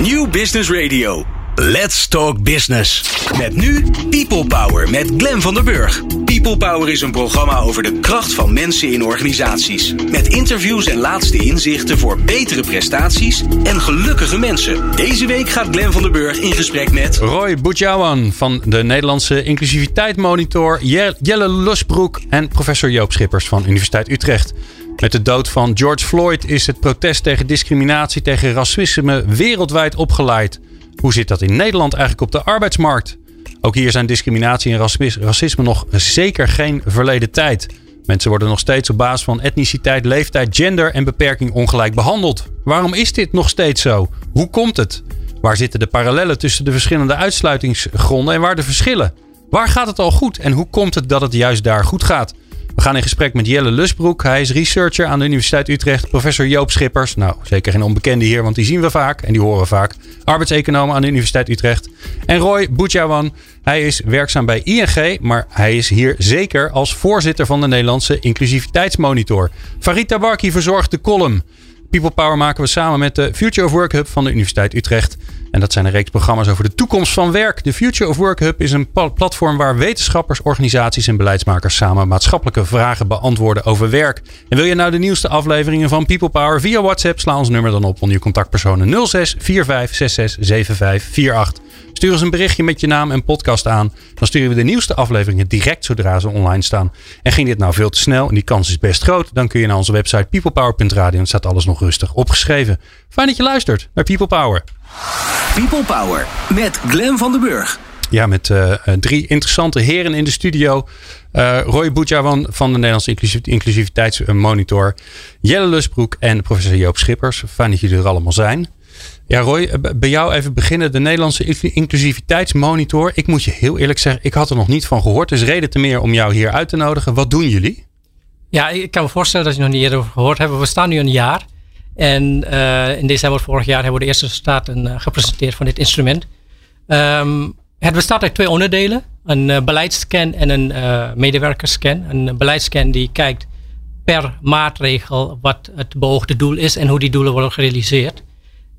New Business Radio. Let's Talk Business. Met nu People Power met Glen van der Burg. People Power is een programma over de kracht van mensen in organisaties. Met interviews en laatste inzichten voor betere prestaties en gelukkige mensen. Deze week gaat Glen van der Burg in gesprek met... Roy Boetjouwan van de Nederlandse Inclusiviteitsmonitor, Jelle Lusbroek en professor Joop Schippers van Universiteit Utrecht. Met de dood van George Floyd is het protest tegen discriminatie, tegen racisme wereldwijd opgeleid. Hoe zit dat in Nederland eigenlijk op de arbeidsmarkt? Ook hier zijn discriminatie en racisme nog zeker geen verleden tijd. Mensen worden nog steeds op basis van etniciteit, leeftijd, gender en beperking ongelijk behandeld. Waarom is dit nog steeds zo? Hoe komt het? Waar zitten de parallellen tussen de verschillende uitsluitingsgronden en waar de verschillen? Waar gaat het al goed en hoe komt het dat het juist daar goed gaat? We gaan in gesprek met Jelle Lusbroek. Hij is researcher aan de Universiteit Utrecht. Professor Joop Schippers. Nou, zeker geen onbekende hier, want die zien we vaak en die horen we vaak. Arbeidseconoom aan de Universiteit Utrecht. En Roy Boetjawan. Hij is werkzaam bij ING, maar hij is hier zeker als voorzitter van de Nederlandse Inclusiviteitsmonitor. Farid Tabarki verzorgt de column. People Power maken we samen met de Future of Work Hub van de Universiteit Utrecht. En dat zijn een reeks programma's over de toekomst van werk. De Future of Work Hub is een platform waar wetenschappers, organisaties en beleidsmakers samen maatschappelijke vragen beantwoorden over werk. En wil je nou de nieuwste afleveringen van People Power via WhatsApp? Sla ons nummer dan op onder je contactpersonen 06 45 66 75 48. Stuur ons een berichtje met je naam en podcast aan. Dan sturen we de nieuwste afleveringen direct zodra ze online staan. En ging dit nou veel te snel en die kans is best groot, dan kun je naar onze website peoplepower.radio en staat alles nog rustig opgeschreven. Fijn dat je luistert naar People Power. People Power met Glen van den Burg. Ja, met uh, drie interessante heren in de studio. Uh, Roy Boetjawan van de Nederlandse Inclusiviteitsmonitor. Jelle Lusbroek en professor Joop Schippers. Fijn dat jullie er allemaal zijn. Ja, Roy, bij jou even beginnen. De Nederlandse Inclusiviteitsmonitor. Ik moet je heel eerlijk zeggen, ik had er nog niet van gehoord. Dus reden te meer om jou hier uit te nodigen. Wat doen jullie? Ja, ik kan me voorstellen dat je nog niet eerder over gehoord hebt. We staan nu een jaar. En uh, in december vorig jaar hebben we de eerste resultaten uh, gepresenteerd van dit instrument. Um, het bestaat uit twee onderdelen. Een uh, beleidsscan en een medewerkerscan. Een beleidsscan die kijkt per maatregel wat het beoogde doel is en hoe die doelen worden gerealiseerd.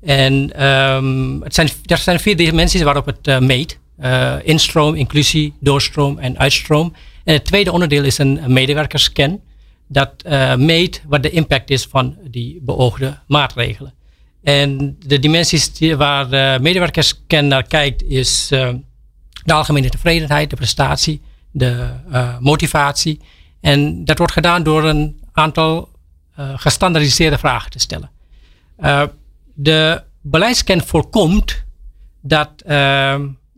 En um, het zijn, er zijn vier dimensies waarop het meet. instroom, inclusie, doorstroom en uitstroom. En het tweede onderdeel is een medewerkerscan dat uh, meet wat de impact is van die beoogde maatregelen. En de dimensies die, waar de medewerkersken naar kijkt is uh, de algemene tevredenheid, de prestatie, de motivatie. En dat wordt gedaan door een aantal gestandardiseerde vragen te stellen. de beleidscan voorkomt dat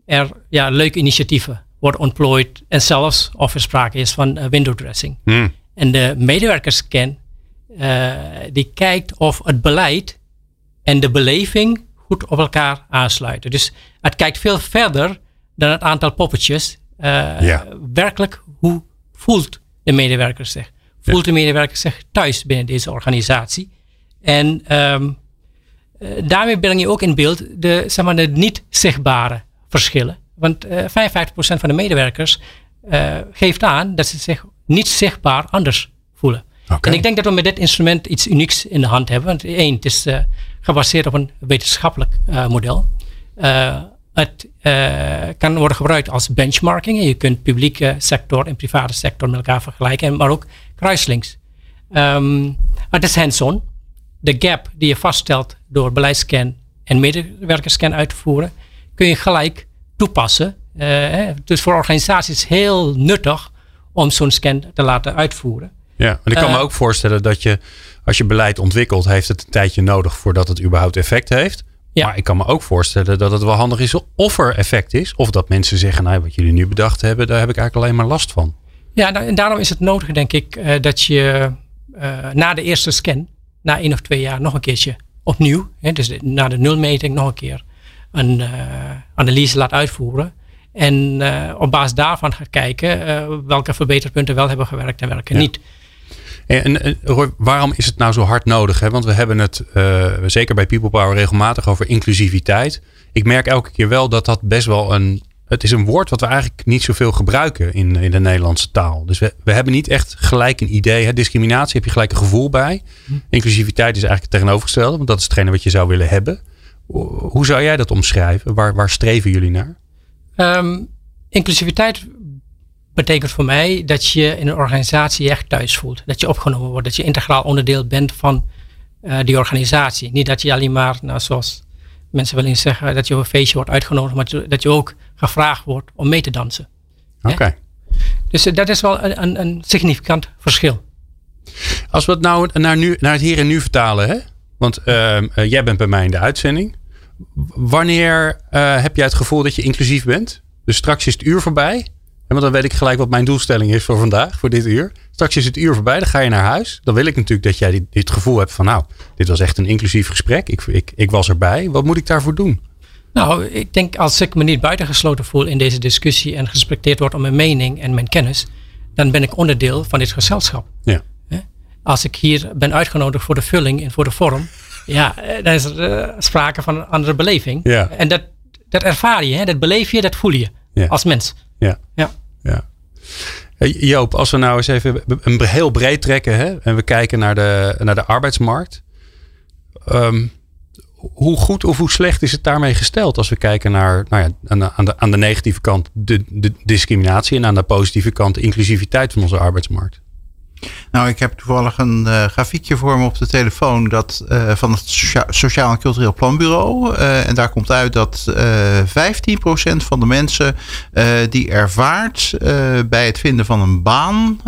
er ja, leuke initiatieven worden ontplooid en zelfs of er sprake is van window dressing. Hmm. En de medewerkerscan, uh, die kijkt of het beleid en de beleving goed op elkaar aansluiten. Dus het kijkt veel verder dan het aantal poppetjes. Ja. Werkelijk, hoe voelt de medewerker zich? Voelt de medewerker zich thuis binnen deze organisatie? En um, daarmee breng je ook in beeld de, zeg maar, de niet zichtbare verschillen. Want uh, 55% van de medewerkers uh, geeft aan dat ze zich niet zichtbaar anders voelen. En ik denk dat we met dit instrument iets unieks in de hand hebben. Want één, het is uh, gebaseerd op een wetenschappelijk uh, model. Uh, het kan worden gebruikt als benchmarking. Je kunt publieke sector en private sector met elkaar vergelijken, maar ook kruislinks. Um, het is hands-on. De gap die je vaststelt door beleidsscan en medewerkerscan uit te voeren, kun je gelijk toepassen. dus voor organisaties heel nuttig om zo'n scan te laten uitvoeren. Ja, en ik kan me eh, ook voorstellen dat je, als je beleid ontwikkelt, heeft het een tijdje nodig voordat het überhaupt effect heeft. Ja. Maar ik kan me ook voorstellen dat het wel handig is of er effect is. Of dat mensen zeggen, nou, wat jullie nu bedacht hebben, daar heb ik eigenlijk alleen maar last van. Ja, nou, en daarom is het nodig, denk ik, uh, dat je uh, na de eerste scan, na één of twee jaar, nog een keertje opnieuw, hè, dus na de nulmeting nog een keer een uh, analyse laat uitvoeren. En uh, op basis daarvan gaat kijken uh, welke verbeterpunten wel hebben gewerkt en welke niet. En, en waarom is het nou zo hard nodig? Hè? Want we hebben het uh, zeker bij People Power regelmatig over inclusiviteit. Ik merk elke keer wel dat dat best wel een. Het is een woord wat we eigenlijk niet zoveel gebruiken in, in de Nederlandse taal. Dus we, we hebben niet echt gelijk een idee. Hè? Discriminatie heb je gelijk een gevoel bij. Inclusiviteit is eigenlijk het tegenovergestelde, want dat is hetgene wat je zou willen hebben. Hoe zou jij dat omschrijven? Waar, waar streven jullie naar? Ehm, inclusiviteit betekent voor mij dat je in een organisatie echt thuis voelt. Dat je opgenomen wordt. Dat je integraal onderdeel bent van uh, die organisatie. Niet dat je alleen maar, nou, zoals mensen wel eens zeggen, dat je op een feestje wordt uitgenodigd. Maar dat je ook gevraagd wordt om mee te dansen. Oké. Dus uh, dat is wel een, een, een, significant verschil. Als we het nou naar, nu, naar het hier en nu vertalen. Hè? Want uh, jij bent bij mij in de uitzending. Wanneer heb jij het gevoel dat je inclusief bent? Dus straks is het uur voorbij. Want dan weet ik gelijk wat mijn doelstelling is voor vandaag, voor dit uur. Straks is het uur voorbij, dan ga je naar huis. Dan wil ik natuurlijk dat jij dit, dit gevoel hebt van nou, dit was echt een inclusief gesprek. Ik, ik, ik was erbij. Wat moet ik daarvoor doen? Nou, ik denk als ik me niet buitengesloten voel in deze discussie en gerespecteerd wordt om mijn mening en mijn kennis, dan ben ik onderdeel van dit gezelschap. Ja. Als ik hier ben uitgenodigd voor de vulling en voor de vorm, ja, eh, dan is er uh, sprake van een andere beleving. Ja. En dat, dat ervaar je, hè? dat beleef je, dat voel je ja. als mens. Ja. ja. ja. Joop, als we nou eens even een heel breed trekken hè, en we kijken naar de, naar de arbeidsmarkt. Um, hoe goed of hoe slecht is het daarmee gesteld als we kijken naar nou ja, aan, de, aan, de, aan de negatieve kant de, de discriminatie en aan de positieve kant de inclusiviteit van onze arbeidsmarkt? Nou, ik heb toevallig een uh, grafiekje voor me op de telefoon dat, uh, van het Socia Sociaal en Cultureel Planbureau. Uh, en daar komt uit dat 15% van de mensen die ervaart bij het vinden van een baan,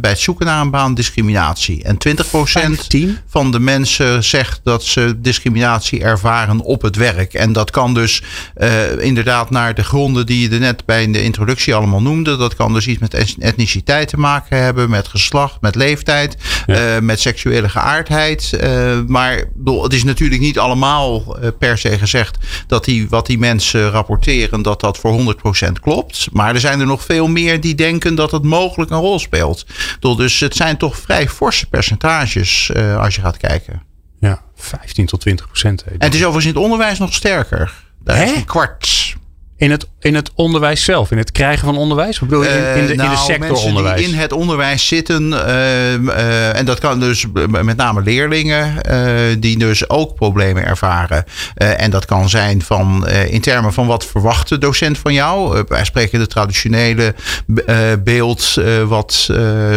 bij het zoeken naar een baan, discriminatie. En 20% 15? van de mensen zegt dat ze discriminatie ervaren op het werk. En dat kan dus inderdaad naar de gronden die je er net bij de introductie allemaal noemde. Dat kan dus iets met etniciteit te maken hebben, met geslacht, met leeftijd, ja. uh, met seksuele geaardheid. Uh, maar bedoel, het is natuurlijk niet allemaal uh, per se gezegd dat die, wat die mensen rapporteren, dat dat voor 100% klopt. Maar er zijn er nog veel meer die denken dat het mogelijk een rol speelt. Bedoel, dus het zijn toch vrij forse percentages als je gaat kijken. Ja, 15 tot 20 procent. En het is overigens in het onderwijs nog sterker. Daar is een kwart. In het, in het onderwijs zelf, in het krijgen van onderwijs? Bedoel je in, in, de, nou, in de sector onderwijs? Die in het onderwijs zitten, uh, uh, en dat kan dus met name leerlingen, die dus ook problemen ervaren. en dat kan zijn van, in termen van wat verwacht de docent van jou? wij spreken de traditionele beeld, wat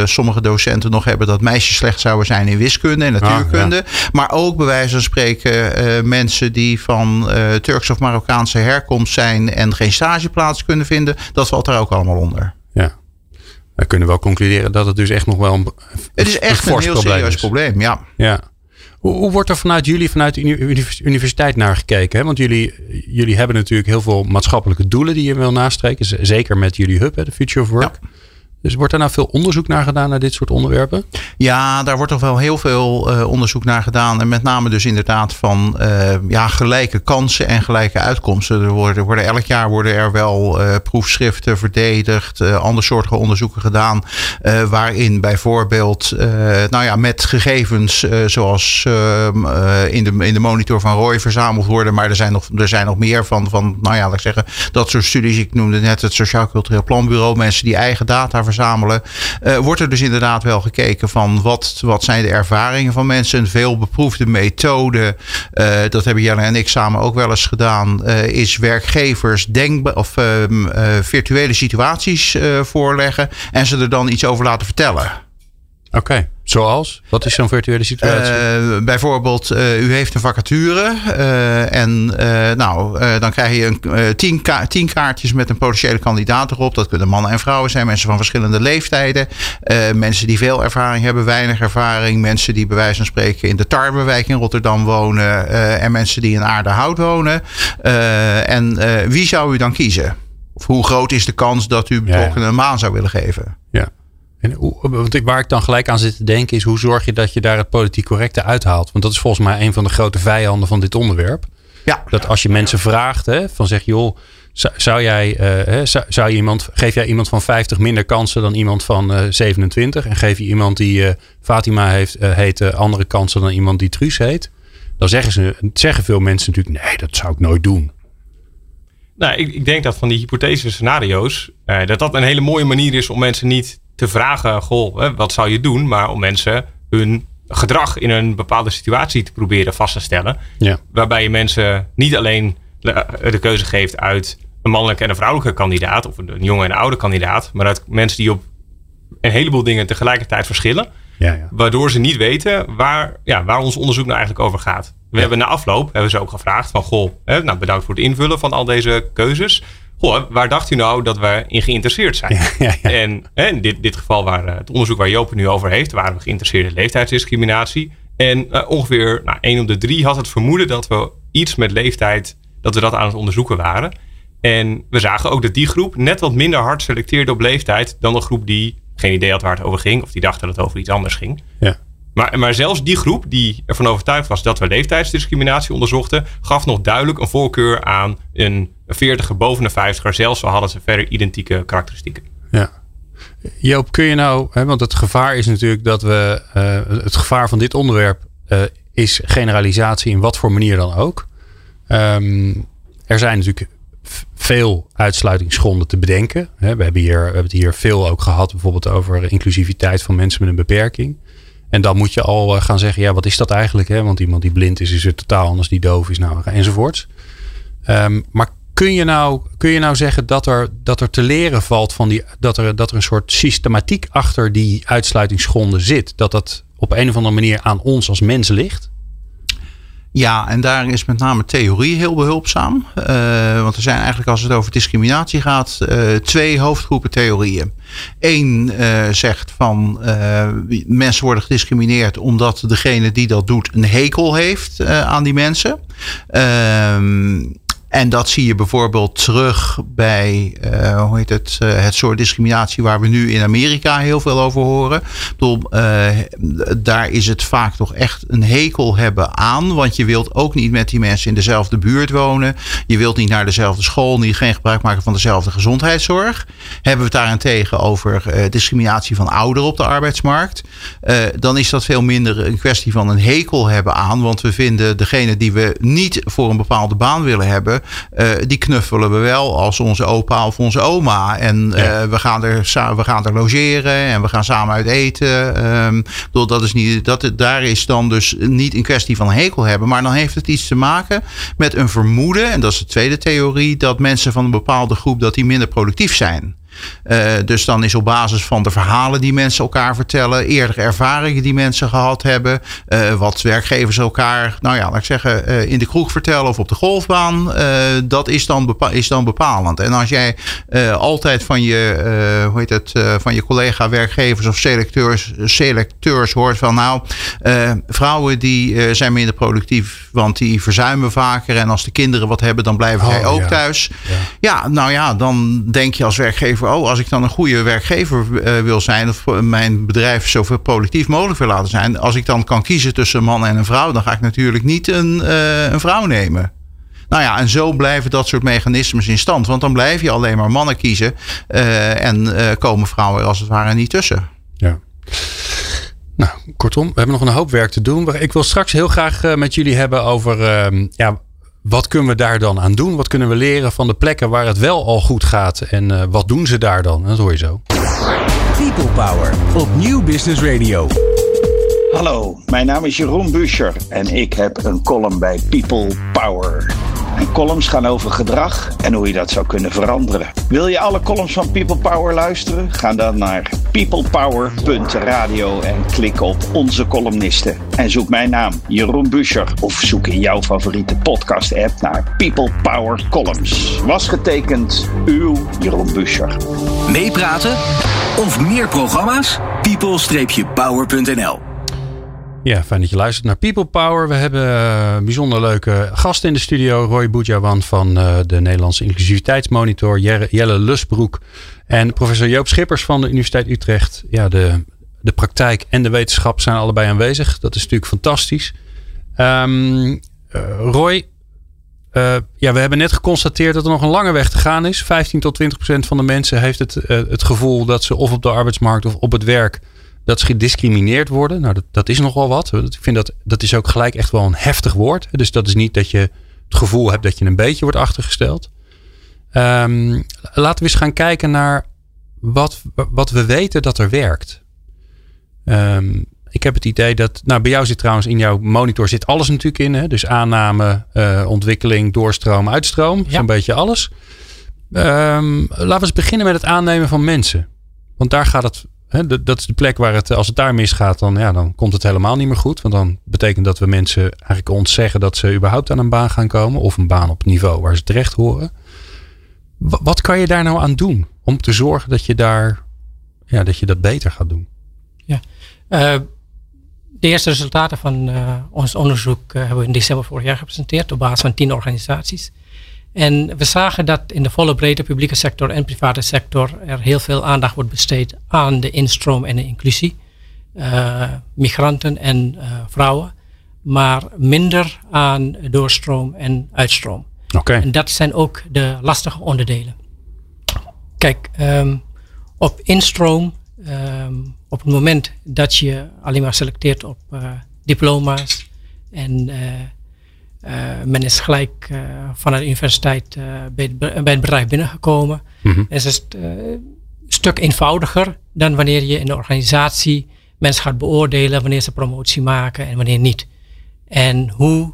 sommige docenten nog hebben, dat meisjes slecht zouden zijn in wiskunde en natuurkunde. Ah, ja. Maar ook bij wijze van spreken mensen die van Turks of Marokkaanse herkomst zijn en geen stageplaats kunnen vinden. Dat valt daar ook allemaal onder. Ja. We kunnen wel concluderen dat het dus echt nog wel een. Het is echt een, een heel probleem serieus is. probleem, ja. Ja. Hoe, hoe, wordt er vanuit jullie, vanuit de universiteit naar gekeken? Hè? Want jullie, jullie hebben natuurlijk heel veel maatschappelijke doelen die je wil nastreven. Zeker met jullie hub, hè, de Future of Work. Ja. Dus wordt er nou veel onderzoek naar gedaan naar dit soort onderwerpen? Ja, daar wordt toch wel heel veel uh, onderzoek naar gedaan. En met name dus inderdaad van uh, ja, gelijke kansen en gelijke uitkomsten. Er worden, worden elk jaar worden er wel uh, proefschriften verdedigd, andersoortige onderzoeken gedaan. waarin bijvoorbeeld nou ja, met gegevens zoals ehm, in, de, in de monitor van Roy verzameld worden. Maar er zijn nog, er zijn nog meer van, van, nou ja, ik zeggen, dat soort studies. Ik noemde net het Sociaal Cultureel Planbureau. Mensen die eigen data verzamelen. Uh, wordt er dus inderdaad wel gekeken van wat, wat zijn de ervaringen van mensen. Een veel beproefde methode, uh, dat hebben Jelle en ik samen ook wel eens gedaan, uh, is werkgevers denk, of virtuele situaties voorleggen en ze er dan iets over laten vertellen. Oké. Zoals? Wat is zo'n virtuele situatie? Uh, bijvoorbeeld, uh, u heeft een vacature. Uh, en nou, dan krijg je een, tien, ka tien, kaartjes met een potentiële kandidaat erop. Dat kunnen mannen en vrouwen zijn, mensen van verschillende leeftijden. mensen die veel ervaring hebben, weinig ervaring. Mensen die bij wijze van spreken in de Tarwewijk in Rotterdam wonen. en mensen die in Aardehout wonen. en wie zou u dan kiezen? Of hoe groot is de kans dat u betrokkenen ja. een maan zou willen geven? Ja. En hoe, want waar ik dan gelijk aan zit te denken is hoe zorg je dat je daar het politiek correcte uithaalt? Want dat is volgens mij een van de grote vijanden van dit onderwerp. Ja. Dat als je mensen vraagt, hè, van zeg joh, zou jij, uh, zou, zou je iemand, geef jij iemand van 50 minder kansen dan iemand van uh, 27? En geef je iemand die uh, Fatima heeft, heet andere kansen dan iemand die Truus heet? Dan zeggen, ze, zeggen veel mensen natuurlijk, nee, dat zou ik nooit doen. Nou, ik, ik denk dat van die hypothetische scenario's, dat dat een hele mooie manier is om mensen niet te vragen, goh, wat zou je doen? Maar om mensen hun gedrag in een bepaalde situatie te proberen vast te stellen. Ja. Waarbij je mensen niet alleen de keuze geeft uit een mannelijke en een vrouwelijke kandidaat, of een jonge en een oude kandidaat, maar uit mensen die op een heleboel dingen tegelijkertijd verschillen. Ja, ja. Waardoor ze niet weten waar, ja, waar ons onderzoek nou eigenlijk over gaat. We hebben na afloop hebben ze ook gevraagd van goh, hè, nou bedankt voor het invullen van al deze keuzes. Goh, waar dacht u nou dat we in geïnteresseerd zijn? Ja, ja, ja. En hè, in dit, dit geval waar eh, het onderzoek waar Joop het nu over heeft, waren we geïnteresseerd in leeftijdsdiscriminatie. En eh, ongeveer nou, 1 op de 3 had het vermoeden dat we iets met leeftijd, dat we dat aan het onderzoeken waren. En we zagen ook dat die groep net wat minder hard selecteerde op leeftijd dan de groep die geen idee had waar het over ging. Of die dacht dat het over iets anders ging. Ja. Maar, maar zelfs die groep die ervan overtuigd was dat we leeftijdsdiscriminatie onderzochten, gaf nog duidelijk een voorkeur aan een 40er boven de 50er, zelfs al hadden ze verder identieke karakteristieken. Ja. Joop, kun je nou, hè, want het gevaar is natuurlijk dat we, uh, het gevaar van dit onderwerp uh, is generalisatie in wat voor manier dan ook. Um, er zijn natuurlijk veel uitsluitingsgronden te bedenken. We hebben, hier, we hebben het hier veel ook gehad, bijvoorbeeld over inclusiviteit van mensen met een beperking. En dan moet je al eh, gaan zeggen, ja, wat is dat eigenlijk? Hè? Want iemand die blind is, is er totaal anders, die doof is, nou, enzovoorts. Um, maar kun je, nou, kun je nou zeggen dat er, dat er te leren valt van die, dat er, dat er een soort systematiek achter die uitsluitingsgronden zit? Dat dat op een of andere manier aan ons als mens ligt? Ja, en daar is met name theorie heel behulpzaam. Uh, want er zijn eigenlijk, als het over discriminatie gaat, uh, twee hoofdgroepen theorieën. Eén uh, zegt van mensen worden gediscrimineerd omdat degene die dat doet een hekel heeft aan die mensen. Ehm, en dat zie je bijvoorbeeld terug bij uh, hoe heet het, uh, het soort discriminatie waar we nu in Amerika heel veel over horen. Bedoel, uh, daar is het vaak toch echt een hekel hebben aan. Want je wilt ook niet met die mensen in dezelfde buurt wonen. Je wilt niet naar dezelfde school, niet geen gebruik maken van dezelfde gezondheidszorg. Hebben we het daarentegen over discriminatie van ouderen op de arbeidsmarkt. dan is dat veel minder een kwestie van een hekel hebben aan. Want we vinden degene die we niet voor een bepaalde baan willen hebben uh, die knuffelen we wel als onze opa of onze oma. En ja. uh, we, gaan er, we gaan er logeren en we gaan samen uit eten. Um, dat is niet, dat, daar is dan dus niet een kwestie van hekel hebben. Maar dan heeft het iets te maken met een vermoeden. En dat is de tweede theorie. Dat mensen van een bepaalde groep dat die minder productief zijn. Uh, dus dan is op basis van de verhalen die mensen elkaar vertellen, eerdere ervaringen die mensen gehad hebben, uh, wat werkgevers elkaar, nou ja, laat ik zeggen, uh, in de kroeg vertellen of op de golfbaan, dat is dan, bepa is dan bepalend. En als jij altijd van je, hoe heet het, van je collega-werkgevers of selecteurs, selecteurs hoort van, nou, vrouwen die zijn minder productief, want die verzuimen vaker en als de kinderen wat hebben, dan blijven oh, zij ook ja. thuis. Ja. ja, nou ja, dan denk je als werkgever oh, als ik dan een goede werkgever uh, wil zijn, of mijn bedrijf zo productief mogelijk wil laten zijn, als ik dan kan kiezen tussen man en een vrouw, dan ga ik natuurlijk niet een, uh, een vrouw nemen. Nou ja, en zo blijven dat soort mechanismes in stand. Want dan blijf je alleen maar mannen kiezen. Uh, en komen vrouwen als het ware niet tussen. Ja. Nou, kortom, we hebben nog een hoop werk te doen. Ik wil straks heel graag met jullie hebben over uh, ja, wat kunnen we daar dan aan doen? Wat kunnen we leren van de plekken waar het wel al goed gaat? En uh, wat doen ze daar dan? Dat hoor je zo. People Power op Nieuw Business Radio. Hallo, mijn naam is Jeroen Buscher en ik heb een column bij People Power. Mijn columns gaan over gedrag en hoe je dat zou kunnen veranderen. Wil je alle columns van People Power luisteren? Ga dan naar peoplepower.radio en klik op onze columnisten. En zoek mijn naam, Jeroen Buscher, of zoek in jouw favoriete podcast-app naar People Power Columns. Was getekend uw Jeroen Buscher. Meepraten of meer programma's? people-power.nl ja, fijn dat je luistert naar People Power. We hebben een bijzonder leuke gasten in de studio. Roy Boedjawan van uh, de Nederlandse Inclusiviteitsmonitor. Jelle Lusbroek en professor Joop Schippers van de Universiteit Utrecht. Ja, de, de praktijk en de wetenschap zijn allebei aanwezig. Dat is natuurlijk fantastisch. Um, uh, Roy, ja, we hebben net geconstateerd dat er nog een lange weg te gaan is. 15 tot 20 procent van de mensen heeft het, het gevoel dat ze of op de arbeidsmarkt of op het werk dat ze gediscrimineerd worden. Nou, dat, dat is nogal wat. Ik vind dat, dat is ook gelijk echt wel een heftig woord. Dus dat is niet dat je het gevoel hebt dat je een beetje wordt achtergesteld. Um, laten we eens gaan kijken naar wat, wat we weten dat er werkt. Um, ik heb het idee dat, nou bij jou zit trouwens in jouw monitor zit alles natuurlijk in. Hè? Dus aanname, uh, ontwikkeling, doorstroom, uitstroom. Zo'n beetje alles. Um, laten we eens beginnen met het aannemen van mensen. Want daar gaat het, hè, dat is de plek waar het, als het daar misgaat, dan, ja, dan komt het helemaal niet meer goed. Want dan betekent dat we mensen eigenlijk ons zeggen dat ze überhaupt aan een baan gaan komen. Of een baan op het niveau waar ze terecht horen. Wat kan je daar nou aan doen om te zorgen dat je daar, ja, dat je dat beter gaat doen? Ja, uh, de eerste resultaten van uh, ons onderzoek hebben we in december vorig jaar gepresenteerd op basis van tien organisaties. En we zagen dat in de volle breedte publieke sector en private sector er heel veel aandacht wordt besteed aan de instroom en de inclusie. Uh, migranten en vrouwen. Maar minder aan doorstroom en uitstroom. Okay. En dat zijn ook de lastige onderdelen. Kijk, um, op instroom um, op het moment dat je alleen maar selecteert op uh, diploma's en men is gelijk vanuit de universiteit bij het, bij, het, bedrijf binnengekomen, mm -hmm. is het een stuk eenvoudiger dan wanneer je in de organisatie mensen gaat beoordelen wanneer ze promotie maken en wanneer niet. En hoe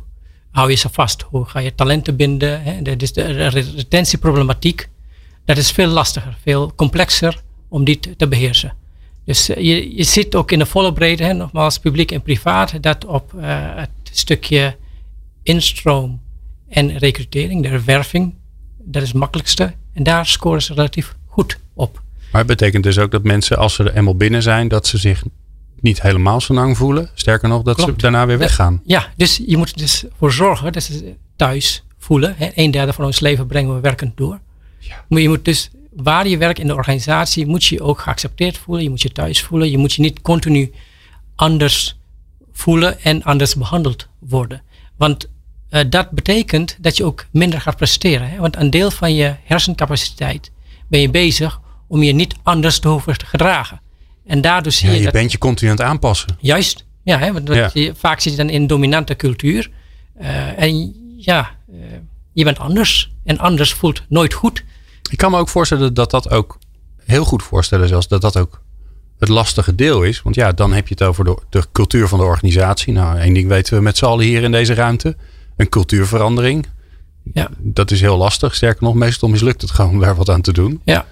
hou je ze vast? Hoe ga je talenten binden? Hè? Dat is de retentieproblematiek. Dat is veel lastiger, veel complexer om die te beheersen. Dus je, je zit ook in de volle breedte, hè, nogmaals publiek en privaat, dat op uh, het stukje instroom en recrutering, de werving, dat is het makkelijkste. En daar scoren ze relatief goed op. Maar het betekent dus ook dat mensen, als ze er eenmaal binnen zijn, dat ze zich niet helemaal zo lang voelen. Sterker nog, dat Klopt. ze daarna weer weggaan. Ja, dus je moet er dus voor zorgen dat ze thuis voelen. Hè. Een derde van ons leven brengen we werkend door. Ja. Maar je moet dus waar je werkt in de organisatie, moet je je ook geaccepteerd voelen. Je moet je thuis voelen. Je moet je niet continu anders voelen en anders behandeld worden. Want uh, dat betekent dat je ook minder gaat presteren. Hè? Want een deel van je hersencapaciteit ben je bezig om je niet anders te hoeven te gedragen. En daardoor zie ja, je. Je dat, bent je continu aan het aanpassen. Juist. Ja, hè, want ja. Je, vaak zit je dan in een dominante cultuur. Uh, en ja, uh, je bent anders. En anders voelt nooit goed. Ik kan me ook voorstellen dat dat ook heel goed voorstellen zelfs dat dat ook het lastige deel is. Want ja, dan heb je het over de, de cultuur van de organisatie. Nou, één ding weten we met z'n allen hier in deze ruimte. Een cultuurverandering. Ja. Dat is heel lastig. Sterker nog, meestal mislukt het gewoon daar wat aan te doen. Ja.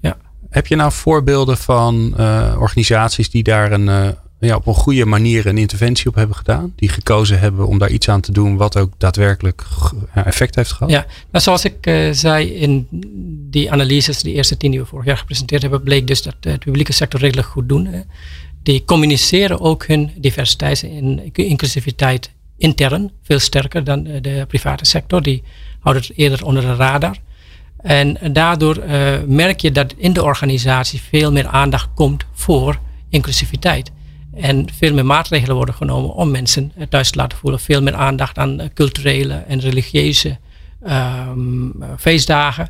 ja. Heb je nou voorbeelden van uh, organisaties die daar een, uh, ja, op een goede manier een interventie op hebben gedaan? Die gekozen hebben om daar iets aan te doen wat ook daadwerkelijk effect heeft gehad? Ja, nou, zoals ik uh, zei in die analyses, die eerste tien die we vorig jaar gepresenteerd hebben, bleek dus dat de publieke sector redelijk goed doen. Hè. Die communiceren ook hun diversiteit en inclusiviteit intern veel sterker dan de private sector. Die houden het eerder onder de radar. En daardoor uh, merk je dat in de organisatie veel meer aandacht komt voor inclusiviteit. En veel meer maatregelen worden genomen om mensen thuis te laten voelen. Veel meer aandacht aan culturele en religieuze um, feestdagen.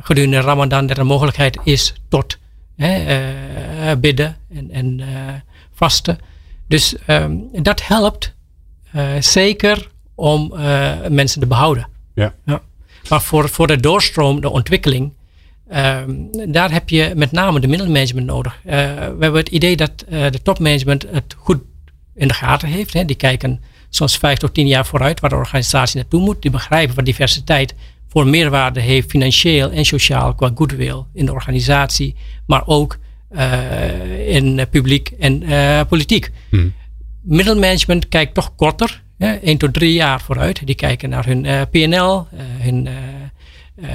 Gedurende Ramadan dat er mogelijkheid is tot hè, bidden en, en vasten. Dus um, dat helpt zeker om mensen te behouden. Ja. ja. Maar voor, voor de doorstroom, de ontwikkeling, Um, daar heb je met name de middelmanagement nodig. Uh, we hebben het idee dat de topmanagement het goed in de gaten heeft. Hè. Die kijken soms vijf tot tien jaar vooruit waar de organisatie naartoe moet. Die begrijpen wat diversiteit voor meerwaarde heeft, financieel en sociaal, qua goodwill in de organisatie, maar ook in publiek en politiek. Hmm. Middelmanagement kijkt toch korter, hè, één tot drie jaar vooruit. Die kijken naar hun PNL, hun uh,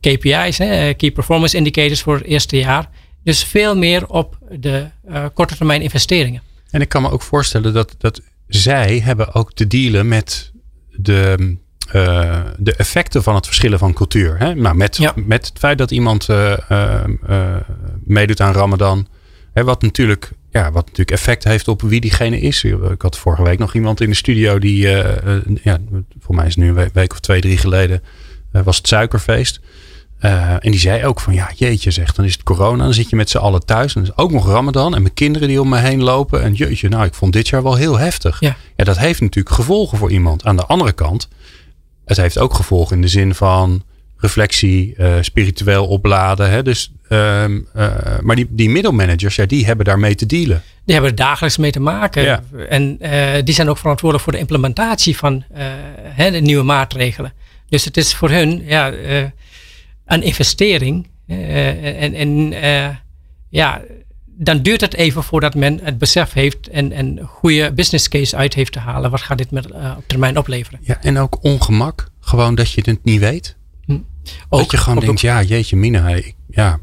KPI's, hè, Key Performance Indicators voor het eerste jaar. Dus veel meer op de korte termijn investeringen. En ik kan me ook voorstellen dat, dat zij hebben ook te dealen met de, uh, de effecten van het verschillen van cultuur. Hè? Nou, met, ja. met het feit dat iemand meedoet aan Ramadan. Hè, wat, natuurlijk, ja, wat natuurlijk effect heeft op wie diegene is. Ik had vorige week nog iemand in de studio die, ja, voor mij is het nu een week of twee, drie geleden was het suikerfeest. En die zei ook van ja, jeetje zegt, dan is het corona. Dan zit je met z'n allen thuis. En dan is ook nog Ramadan. En mijn kinderen die om me heen lopen. En jeetje, nou ik vond dit jaar wel heel heftig. Ja. ja, dat heeft natuurlijk gevolgen voor iemand. Aan de andere kant, het heeft ook gevolgen in de zin van reflectie, uh, spiritueel opladen. Hè? Dus, uh, maar die, die middelmanagers, ja, die hebben daarmee te dealen. Die hebben er dagelijks mee te maken. Ja. En die zijn ook verantwoordelijk voor de implementatie van hè, de nieuwe maatregelen. Dus het is voor hun ja, een investering. en en ja, dan duurt het even voordat men het besef heeft en een goede business case uit heeft te halen. Wat gaat dit met, op termijn opleveren? Ja, en ook ongemak. Gewoon dat je het niet weet. Ook, dat je gewoon denkt, ja, jeetje mina, ja,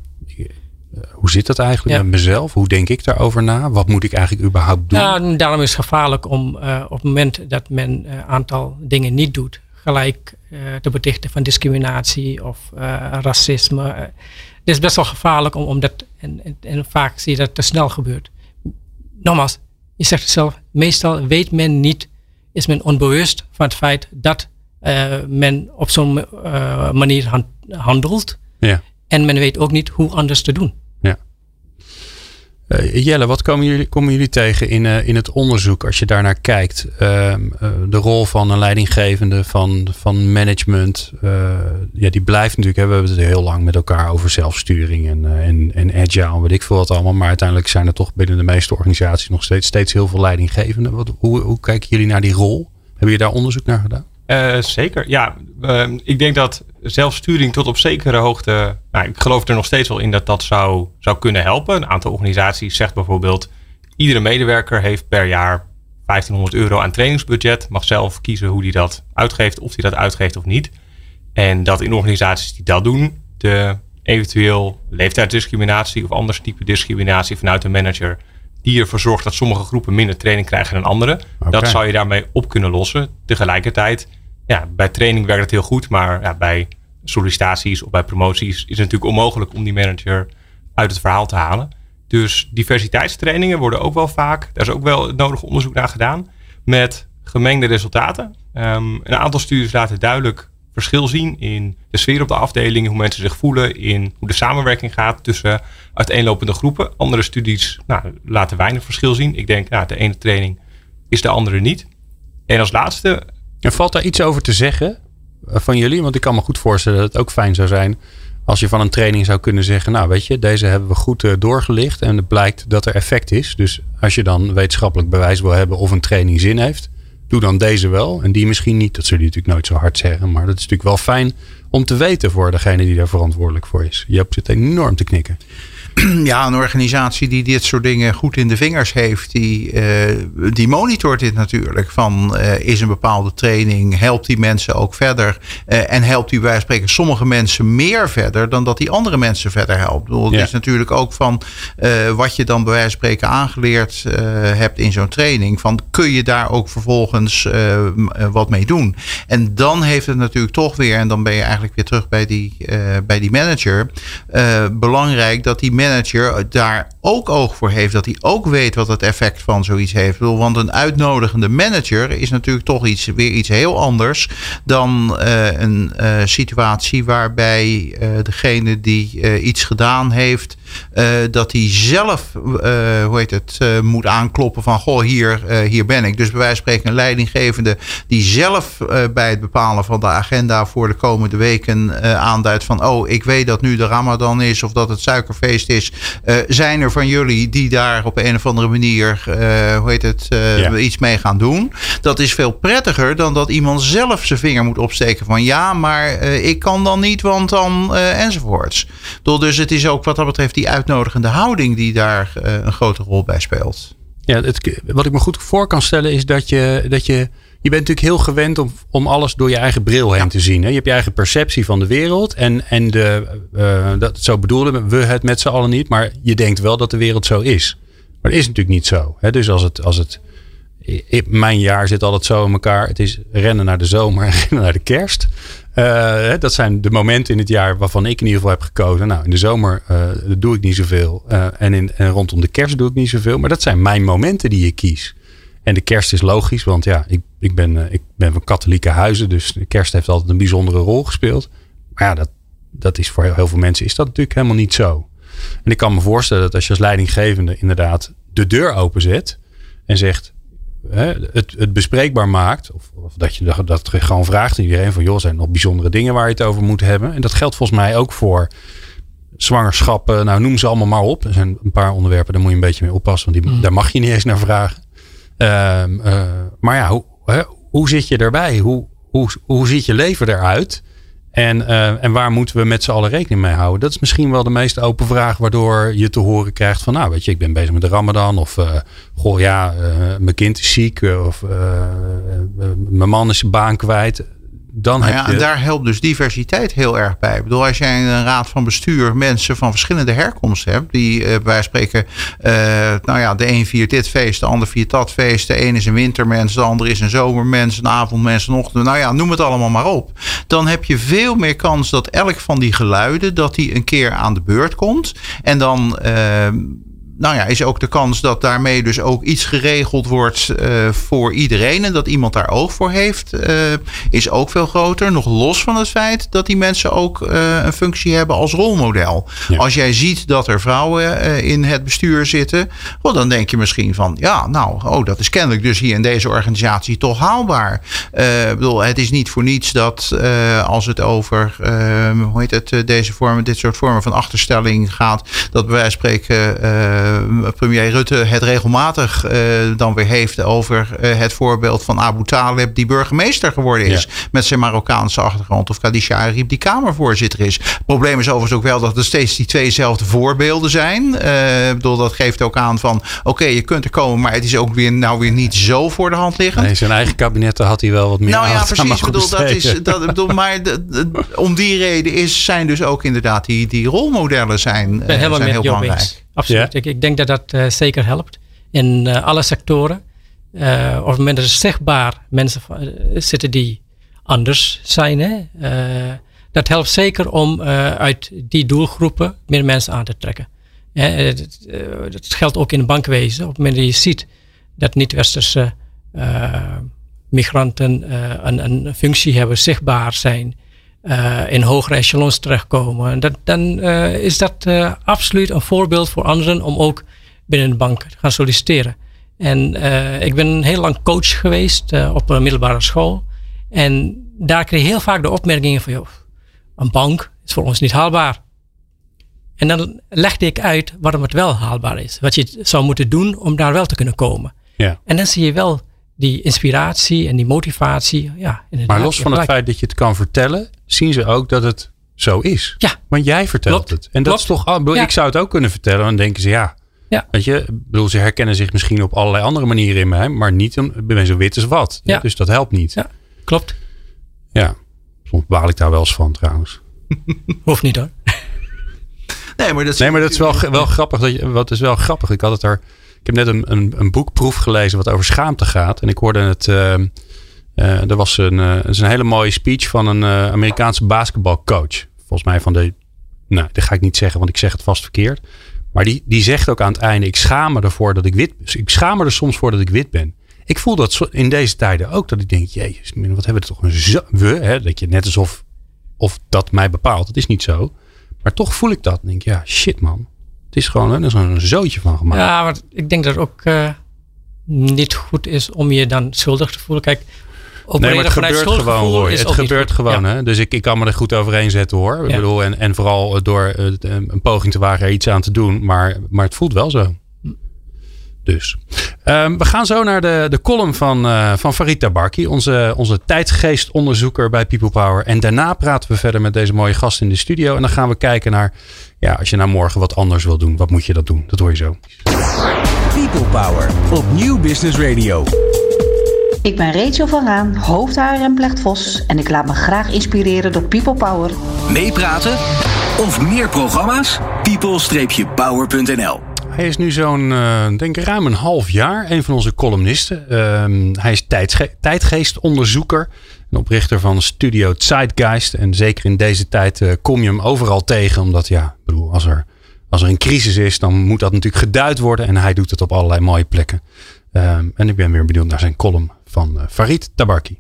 eh, hoe zit dat eigenlijk met mezelf? Hoe denk ik daarover na? Wat moet ik eigenlijk überhaupt doen? Ja, daarom is het gevaarlijk om uh, op het moment dat men een uh, aantal dingen niet doet, gelijk te betichten van discriminatie of racisme. Is best wel gevaarlijk om, om dat, en, en, en, vaak zie je dat te snel gebeurt. Nogmaals, je zegt het zelf, meestal weet men niet, is men onbewust van het feit dat uh, men op zo'n uh, manier handelt. Ja. En men weet ook niet hoe anders te doen. Uh, Jelle, wat komen jullie, komen jullie tegen in, in het onderzoek als je daarnaar kijkt? Ehm, de rol van een leidinggevende, van, van management. ja, die blijft natuurlijk. Hè, we hebben het heel lang met elkaar over zelfsturing en, en, en agile, weet ik veel wat allemaal. Maar uiteindelijk zijn er toch binnen de meeste organisaties nog steeds, steeds heel veel leidinggevenden. Wat, hoe, hoe kijken jullie naar die rol? Hebben jullie daar onderzoek naar gedaan? Uh, zeker, ja. Uh, ik denk dat zelfsturing tot op zekere hoogte. Nou, ik geloof er nog steeds wel in dat dat zou, zou kunnen helpen. Een aantal organisaties zegt bijvoorbeeld: iedere medewerker heeft per jaar 1500 euro aan trainingsbudget. Mag zelf kiezen hoe hij dat uitgeeft, of hij dat uitgeeft of niet. En dat in organisaties die dat doen, de eventueel leeftijdsdiscriminatie of anders type discriminatie vanuit de manager die ervoor zorgt dat sommige groepen minder training krijgen dan andere. Dat zou je daarmee op kunnen lossen. Tegelijkertijd, ja, bij training werkt het heel goed, maar ja, bij sollicitaties of bij promoties is het natuurlijk onmogelijk om die manager uit het verhaal te halen. Dus diversiteitstrainingen worden ook wel vaak, daar is ook wel het nodige onderzoek naar gedaan, met gemengde resultaten. Um, een aantal studies laten duidelijk verschil zien in de sfeer op de afdeling, hoe mensen zich voelen, in hoe de samenwerking gaat tussen uiteenlopende groepen. Andere studies nou, laten weinig verschil zien. Ik denk, nou, de ene training is de andere niet. En als laatste. En valt daar iets over te zeggen eh, van jullie? Want ik kan me goed voorstellen dat het ook fijn zou zijn als je van een training zou kunnen zeggen, nou weet je, deze hebben we goed uh, doorgelicht en het blijkt dat er effect is. Dus als je dan wetenschappelijk bewijs wil hebben of een training zin heeft, doe dan deze wel en die misschien niet. Dat zullen je natuurlijk nooit zo hard zeggen, maar dat is natuurlijk wel fijn om te weten voor degene die daar verantwoordelijk voor is. Hebt het enorm te knikken. ja, een organisatie die dit soort dingen goed in de vingers heeft, die, uh, die monitort dit natuurlijk. Van uh, is een bepaalde training, helpt die mensen ook verder? Uh, en helpt die bij spreken sommige mensen meer verder dan dat die andere mensen verder helpt? Bedoel, het is natuurlijk ook van wat je dan bij wijze van spreken aangeleerd hebt in zo'n training. Van kun je daar ook vervolgens wat mee doen? En dan heeft het natuurlijk toch weer, en dan ben je eigenlijk weer terug bij die, bij die manager, belangrijk dat die manager daar ook oog voor heeft. Dat hij ook weet wat het effect van zoiets heeft. Want een uitnodigende manager is natuurlijk toch iets, weer iets heel anders dan uh, een uh, situatie waarbij uh, degene die iets gedaan heeft, dat hij zelf, hoe heet het, moet aankloppen van goh, hier, hier ben ik. Dus bij wijze van spreken een leidinggevende die zelf bij het bepalen van de agenda voor de komende weken aanduidt van oh, ik weet dat nu de Ramadan is of dat het suikerfeest is. Zijn er van jullie die daar op een of andere manier, hoe heet het, ja. iets mee gaan doen? Dat is veel prettiger dan dat iemand zelf zijn vinger moet opsteken van ja, maar ik kan dan niet, want dan enzovoorts. Dus het is ook wat dat betreft die uitnodigende houding die daar een grote rol bij speelt. Ja, het, wat ik me goed voor kan stellen is dat je, dat je je bent natuurlijk heel gewend om, om alles door je eigen bril heen te zien. Hè? Je hebt je eigen perceptie van de wereld. En, en de, uh, dat, zo bedoelen we het met z'n allen niet. Maar je denkt wel dat de wereld zo is. Maar dat is natuurlijk niet zo. Hè? Dus als het, als het. Mijn jaar zit altijd zo in elkaar. Het is rennen naar de zomer en rennen naar de kerst. Uh, dat zijn de momenten in het jaar waarvan ik in ieder geval heb gekozen. Nou, in de zomer uh, doe ik niet zoveel. Uh, en, in, en rondom de kerst doe ik niet zoveel. Maar dat zijn mijn momenten die ik kies. En de kerst is logisch, want ja, ik, ik, ben, ik ben van katholieke huizen, dus de kerst heeft altijd een bijzondere rol gespeeld. Maar ja, dat, dat is voor heel veel mensen is dat natuurlijk helemaal niet zo. En ik kan me voorstellen dat als je als leidinggevende inderdaad de deur openzet en zegt, hè, het, het bespreekbaar maakt. Of, of dat je dat, dat gewoon vraagt aan iedereen van joh, zijn er nog bijzondere dingen waar je het over moet hebben. En dat geldt volgens mij ook voor zwangerschappen. Nou, noem ze allemaal maar op. Er zijn een paar onderwerpen, daar moet je een beetje mee oppassen. Want die, Mm. daar mag je niet eens naar vragen. Ehm, eh, maar ja, hoe, hè, hoe zit je erbij? Hoe, hoe, hoe ziet je leven eruit? En, eh, en waar moeten we met z'n allen rekening mee houden? Dat is misschien wel de meest open vraag, waardoor je te horen krijgt van, nou, weet je, ik ben bezig met de Ramadan. Of, eh, goh, ja, eh, mijn kind is ziek. Of mijn man is zijn baan kwijt. Dan Nou heb ja, je. en daar helpt dus diversiteit heel erg bij. Ik bedoel, als jij in een raad van bestuur mensen van verschillende herkomst hebt, die eh, bij spreken, eh, nou ja, de een viert dit feest, de ander viert dat feest, de een is een wintermens, de ander is een zomermens, een avondmens, een ochtend, nou ja, noem het allemaal maar op. Dan heb je veel meer kans dat elk van die geluiden, dat die een keer aan de beurt komt. En dan. eh, nou ja, is ook de kans dat daarmee dus ook iets geregeld wordt eh, voor iedereen. En dat iemand daar oog voor heeft, eh, is ook veel groter. Nog los van het feit dat die mensen ook eh, een functie hebben als rolmodel. Ja. Als jij ziet dat er vrouwen in het bestuur zitten, dan denk je misschien van, ja, nou, oh, dat is kennelijk dus hier in deze organisatie toch haalbaar. Ik bedoel, het is niet voor niets dat als het over, hoe heet het, deze vormen, dit soort vormen van achterstelling gaat, dat bij wijze van spreken premier Rutte het regelmatig eh, dan weer heeft over eh, het voorbeeld van Abu Talib, die burgemeester geworden is met zijn Marokkaanse achtergrond. Of Khadija Arib, die Kamervoorzitter is. Het probleem is overigens ook wel dat er steeds die tweezelfde voorbeelden zijn. Eh, ik bedoel, dat geeft ook aan van, oké, je kunt er komen, maar het is ook weer, nou weer niet zo voor de hand liggend. Nee, zijn eigen kabinetten had hij wel wat meer Nou ja, precies. Ik bedoel, dat is, dat, ik bedoel, maar de- de- om die reden is, zijn dus ook inderdaad die, die rolmodellen zijn, eh, zijn heel belangrijk. Absoluut. Ja? Ik, ik denk dat dat eh, zeker helpt. In eh, alle sectoren. Eh op het moment dat er zichtbaar mensen zitten die anders zijn. Hè? Dat helpt zeker om uit die doelgroepen meer mensen aan te trekken. Hè, dat, dat geldt ook in het bankwezen. Op het moment dat je ziet dat niet-westerse migranten een, een functie hebben, zichtbaar zijn, eh, in hogere echelons terechtkomen, dat, dan eh, is dat eh, absoluut een voorbeeld voor anderen om ook binnen de bank te gaan solliciteren. En ik ben heel lang coach geweest op een middelbare school. En daar kreeg ik heel vaak de opmerkingen van, joh, een bank is voor ons niet haalbaar. En dan legde ik uit waarom het wel haalbaar is. Wat je zou moeten doen om daar wel te kunnen komen. Ja. En dan zie je wel die inspiratie en die motivatie. Ja, Maar los je van het feit dat je het kan vertellen, zien ze ook dat het zo is. Ja. Want jij vertelt Klopt. het. En dat is toch. ik Ja. Zou het ook kunnen vertellen. En dan denken ze ja. Ja. Weet je, ik bedoel, ze herkennen zich misschien op allerlei andere manieren in mij, maar niet om- ik ben zo wit als wat. Ja. Dus dat helpt niet. Ja. Klopt. Ja. Soms baal ik daar wel eens van trouwens. Hoeft niet hoor. Nee, maar dat Nee, maar dat is wel, wel grappig. Dat je, wat is wel grappig. Ik had het er. Ik heb net een, een, een boekproef gelezen wat over schaamte gaat. En ik hoorde het. eh, eh, er was een, eh, een hele mooie speech van een eh, Amerikaanse basketbalcoach. Volgens mij van de. Nou, dat ga ik niet zeggen, want ik zeg het vast verkeerd. Maar die, die zegt ook aan het einde: Ik schaam me ervoor dat ik wit Ik schaam me er soms voor dat ik wit ben. Ik voel dat in deze tijden ook. Dat ik denk: Jezus, wat hebben we toch een zo. We, hè, dat je net alsof of dat mij bepaalt. Het is niet zo. Maar toch voel ik dat. Denk ja, shit man. Het is gewoon er een zootje van gemaakt. Ja, maar ik denk dat het ook eh, niet goed is om je dan schuldig te voelen. Kijk, nee, maar het gebeurt gewoon, is Het gebeurt goed. gewoon, Ja. hè. Dus ik, ik kan me er goed overheen zetten, hoor. Ik bedoel, en, en vooral door eh, een poging te wagen er iets aan te doen. Maar, maar het voelt wel zo. Dus. Ehm, we gaan zo naar de, de column van, eh van Farid Tabarki, onze, onze tijdgeestonderzoeker bij People Power. En daarna praten we verder met deze mooie gast in de studio. En dan gaan we kijken naar, ja, als je nou morgen wat anders wil doen, wat moet je dat doen? Dat hoor je zo. People Power op Nieuw Business Radio. Ik ben Rachel van Raan, hoofdhaar en Plecht Vos en ik laat me graag inspireren door People Power. Meepraten of meer programma's? people-power.nl Hij is nu zo'n, eh, denk ik, ruim een half jaar een van onze columnisten. Ehm, hij is tijdge- tijdgeestonderzoeker en oprichter van Studio Zeitgeist. En zeker in deze tijd eh, kom je hem overal tegen. Omdat, ja, ik bedoel, als er, als er een crisis is, dan moet dat natuurlijk geduid worden. En hij doet het op allerlei mooie plekken. Ehm, en ik ben weer benieuwd naar zijn column van eh, Farid Tabarki.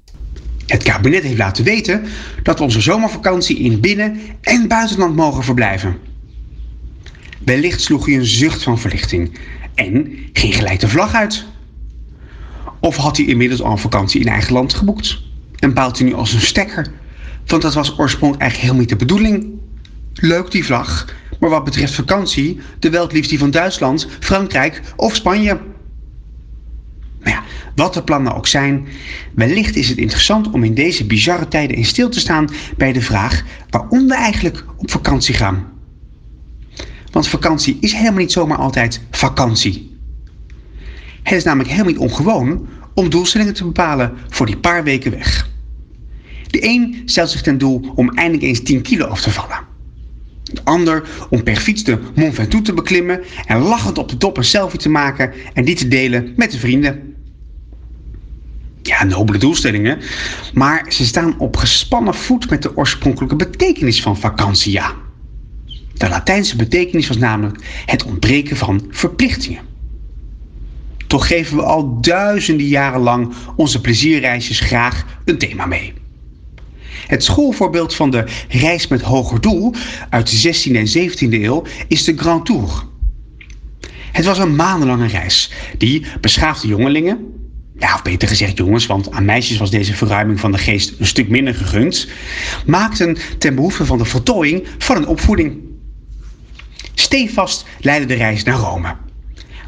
Het kabinet heeft laten weten dat we onze zomervakantie in binnen- en buitenland mogen verblijven. Wellicht sloeg u een zucht van verlichting en ging gelijk de vlag uit. Of had hij inmiddels al een vakantie in eigen land geboekt? En bouwt hij nu als een stekker? Want dat was oorspronkelijk eigenlijk helemaal niet de bedoeling. Leuk die vlag, maar wat betreft vakantie, de het liefst die van Duitsland, Frankrijk of Spanje. Maar ja, wat de plannen ook zijn, wellicht is het interessant om in deze bizarre tijden in stil te staan bij de vraag waarom we eigenlijk op vakantie gaan. Want vakantie is helemaal niet zomaar altijd vakantie. Het is namelijk helemaal niet ongewoon om doelstellingen te bepalen voor die paar weken weg. De een stelt zich ten doel om eindelijk eens 10 kilo af te vallen. De ander om per fiets de Mont Ventoux te beklimmen en lachend op de top een selfie te maken en die te delen met de vrienden. Ja, nobele doelstellingen, maar ze staan op gespannen voet met de oorspronkelijke betekenis van vakantie, ja. De Latijnse betekenis was namelijk het ontbreken van verplichtingen. Toch geven we al duizenden jaren lang onze plezierreisjes graag een thema mee. Het schoolvoorbeeld van de reis met hoger doel uit de 16e en 17e eeuw is de Grand Tour. Het was een maandenlange reis die beschaafde jongelingen, ja, of beter gezegd jongens, want aan meisjes was deze verruiming van de geest een stuk minder gegund, maakten ten behoeve van de voltooiing van een opvoeding. Stevast leidde de reis naar Rome,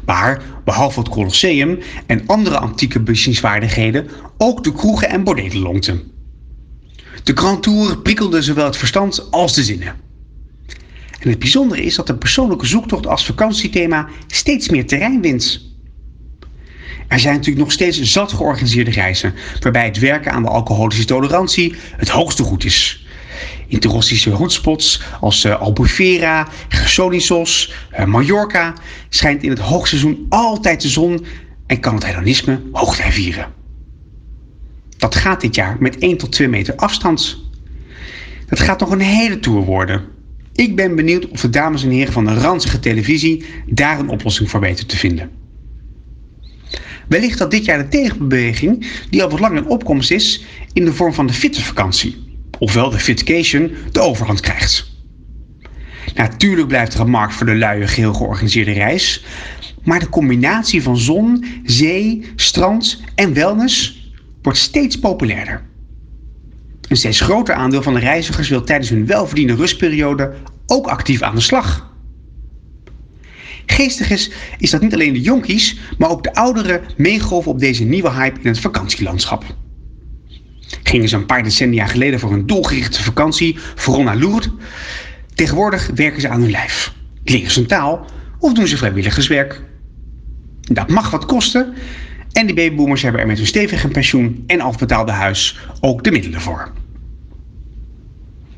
waar, behalve het Colosseum en andere antieke bezienswaardigheden, ook de kroegen en bordelen lonkten. De Grand Tour prikkelde zowel het verstand als de zinnen. En het bijzondere is dat de persoonlijke zoektocht als vakantiethema steeds meer terrein wint. Er zijn natuurlijk nog steeds zat georganiseerde reizen, waarbij het werken aan de alcoholische tolerantie het hoogste goed is. In toeristische hotspots als uh, Albufeira, Gersonisos, uh, Mallorca schijnt in het hoogseizoen altijd de zon en kan het hedonisme hoogtij vieren. Dat gaat dit jaar met 1 tot 2 meter afstand. Dat gaat nog een hele tour worden. Ik ben benieuwd of de dames en heren van de ranzige televisie daar een oplossing voor weten te vinden. Wellicht dat dit jaar de tegenbeweging, die al wat lang in opkomst is, in de vorm van de fitvakantie, ofwel de fitcation, de overhand krijgt. Natuurlijk blijft er een markt voor de luie, geheel georganiseerde reis, maar de combinatie van zon, zee, strand en wellness wordt steeds populairder. Een steeds groter aandeel van de reizigers wil tijdens hun welverdiende rustperiode ook actief aan de slag. Geestig is, is dat niet alleen de jonkies, maar ook de ouderen meegolven op deze nieuwe hype in het vakantielandschap. Gingen ze een paar decennia geleden voor een doelgerichte vakantie, vooral naar Lourdes. Tegenwoordig werken ze aan hun lijf, leren ze een taal of doen ze vrijwilligerswerk. Dat mag wat kosten, en die babyboomers hebben er met hun stevige pensioen en afbetaalde huis ook de middelen voor.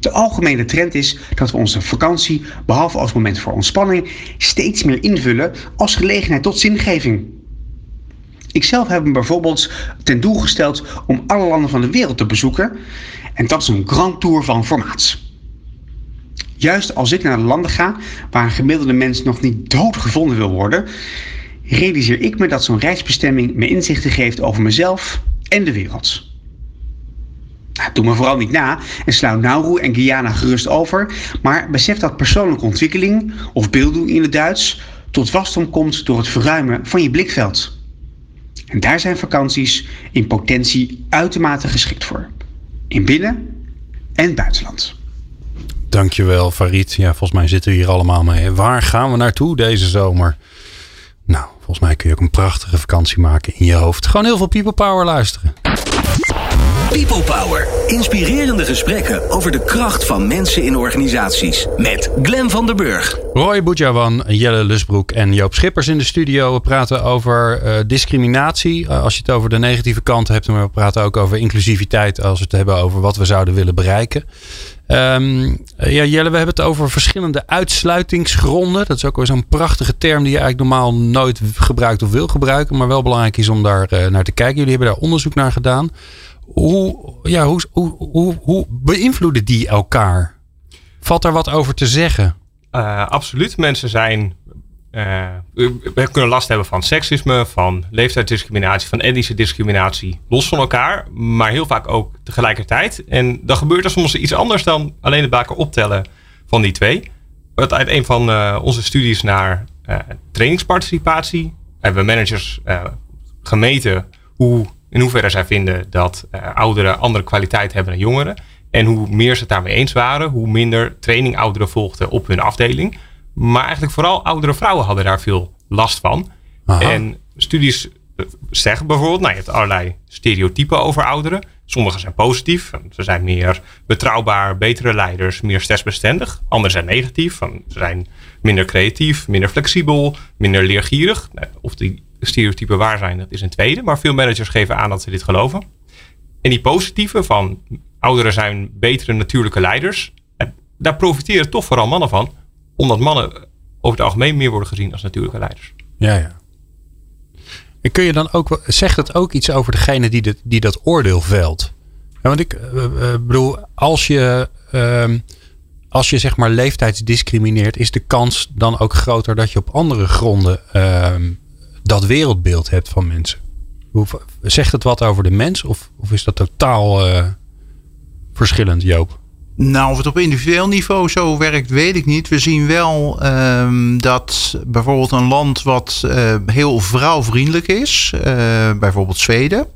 De algemene trend is dat we onze vakantie, behalve als moment voor ontspanning, steeds meer invullen als gelegenheid tot zingeving. Ikzelf heb me bijvoorbeeld ten doel gesteld om alle landen van de wereld te bezoeken en dat is een grand tour van formaat. Juist als ik naar de landen ga waar een gemiddelde mens nog niet doodgevonden wil worden, realiseer ik me dat zo'n reisbestemming me inzichten geeft over mezelf en de wereld. Nou, doe me vooral niet na en sluit Nauru en Guyana gerust over, maar besef dat persoonlijke ontwikkeling, of beelddoen in het Duits, tot wasdom komt door het verruimen van je blikveld. En daar zijn vakanties in potentie uitermate geschikt voor. In binnen- en buitenland. Dankjewel Farid. Ja, volgens mij zitten we hier allemaal mee. Waar gaan we naartoe deze zomer? Nou, volgens mij kun je ook een prachtige vakantie maken in je hoofd. Gewoon heel veel people power luisteren. People Power. Inspirerende gesprekken over de kracht van mensen in organisaties. Met Glen van der Burg. Roy Boudjawan, Jelle Lusbroek en Joop Schippers in de studio. We praten over uh, discriminatie. Uh, als je het over de negatieve kant hebt. Maar we praten ook over inclusiviteit. Als we het hebben over wat we zouden willen bereiken. Um, ja, Jelle, we hebben het over verschillende uitsluitingsgronden. Dat is ook weer zo'n prachtige term die je eigenlijk normaal nooit gebruikt of wil gebruiken. Maar wel belangrijk is om daar uh, naar te kijken. Jullie hebben daar onderzoek naar gedaan. Hoe, ja, hoe, hoe, hoe, hoe beïnvloeden die elkaar? Valt er wat over te zeggen? Uh, absoluut. Mensen zijn. Uh, we kunnen last hebben van seksisme, van leeftijdsdiscriminatie, van etnische discriminatie. Los van elkaar, maar heel vaak ook tegelijkertijd. En dan gebeurt er soms iets anders dan alleen het baken optellen van die twee. Uit een van uh, onze studies naar trainingsparticipatie hebben managers gemeten hoe, in hoeverre zij vinden dat uh, ouderen andere kwaliteit hebben dan jongeren. En hoe meer ze het daarmee eens waren, hoe minder training ouderen volgden op hun afdeling. Maar eigenlijk vooral oudere vrouwen hadden daar veel last van. En studies zeggen bijvoorbeeld, nou, je hebt allerlei stereotypen over ouderen. Sommige zijn positief, ze zijn meer betrouwbaar, betere leiders, meer stressbestendig. Andere zijn negatief, ze zijn minder creatief, minder flexibel, minder leergierig. Nou, of die stereotypen waar zijn, dat is een tweede. Maar veel managers geven aan dat ze dit geloven. En die positieve van ouderen zijn betere natuurlijke leiders. Daar profiteren toch vooral mannen van. Omdat mannen over het algemeen meer worden gezien als natuurlijke leiders. Ja, ja. En kun je dan ook, zegt het ook iets over degene die, die dat oordeel velt? Ja, want ik uh, bedoel, als je, uh, als je zeg maar leeftijdsdiscrimineert, is de kans dan ook groter dat je op andere gronden uh, dat wereldbeeld hebt van mensen. Hoe, zegt het wat over de mens of, of is dat totaal uh, verschillend, Joop? Nou, of het op individueel niveau zo werkt, weet ik niet. We zien wel um, dat bijvoorbeeld een land wat uh, heel vrouwvriendelijk is, uh, bijvoorbeeld Zweden,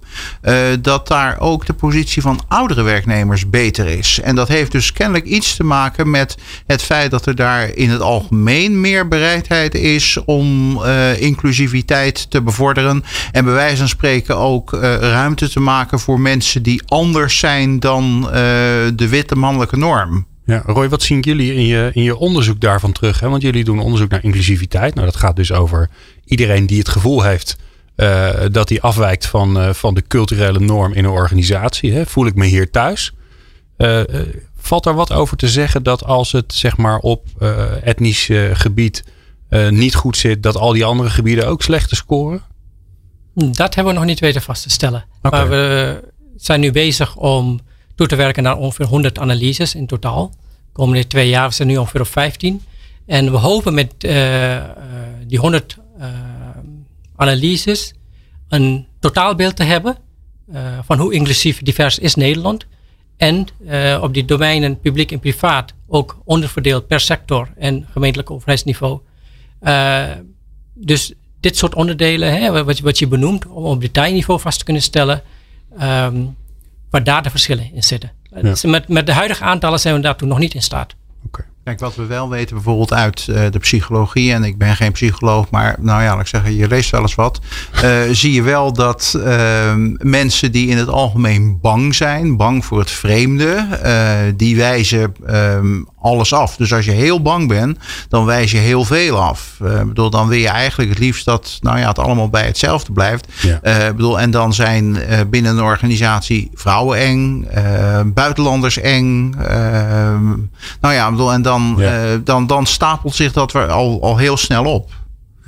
dat daar ook de positie van oudere werknemers beter is. En dat heeft dus kennelijk iets te maken met het feit dat er daar in het algemeen meer bereidheid is om inclusiviteit te bevorderen. En bij wijze van spreken ook ruimte te maken voor mensen die anders zijn dan de witte mannelijke norm. Ja, Roy, wat zien jullie in je, in je onderzoek daarvan terug? Hè? Want jullie doen onderzoek naar inclusiviteit. Nou, dat gaat dus over iedereen die het gevoel heeft uh, dat hij afwijkt van, uh, van de culturele norm in een organisatie. Hè? Voel ik me hier thuis? Uh, valt er wat over te zeggen dat als het zeg maar op etnisch gebied niet goed zit, dat al die andere gebieden ook slechter scoren? Dat hebben we nog niet weten vast te stellen. Okay. Maar we zijn nu bezig om toe te werken naar ongeveer 100 analyses in totaal. De komende twee jaar zijn nu ongeveer op 15. En we hopen met die 100 uh, analyses een totaalbeeld te hebben van hoe inclusief divers is Nederland. En op die domeinen publiek en privaat ook onderverdeeld per sector en gemeentelijk overheidsniveau. dus dit soort onderdelen, hè, wat, wat je benoemt, om op detailniveau vast te kunnen stellen. Um, waar daar de verschillen in zitten. Ja. Dus met, met de huidige aantallen zijn we daartoe nog niet in staat. Okay. Kijk, wat we wel weten bijvoorbeeld uit uh, de psychologie, en ik ben geen psycholoog, maar nou ja, laat ik zeggen, je leest wel eens wat. Uh, zie je wel dat uh, mensen die in het algemeen bang zijn, bang voor het vreemde, die wijzen ehm, alles af. Dus als je heel bang bent, dan wijs je heel veel af. Uh, bedoel, dan wil je eigenlijk het liefst dat nou ja, het allemaal bij hetzelfde blijft. Ja. Uh, bedoel, en dan zijn uh, binnen een organisatie vrouwen eng, buitenlanders eng. nou ja, bedoel, en dan, ja. dan, dan stapelt zich dat al, al heel snel op.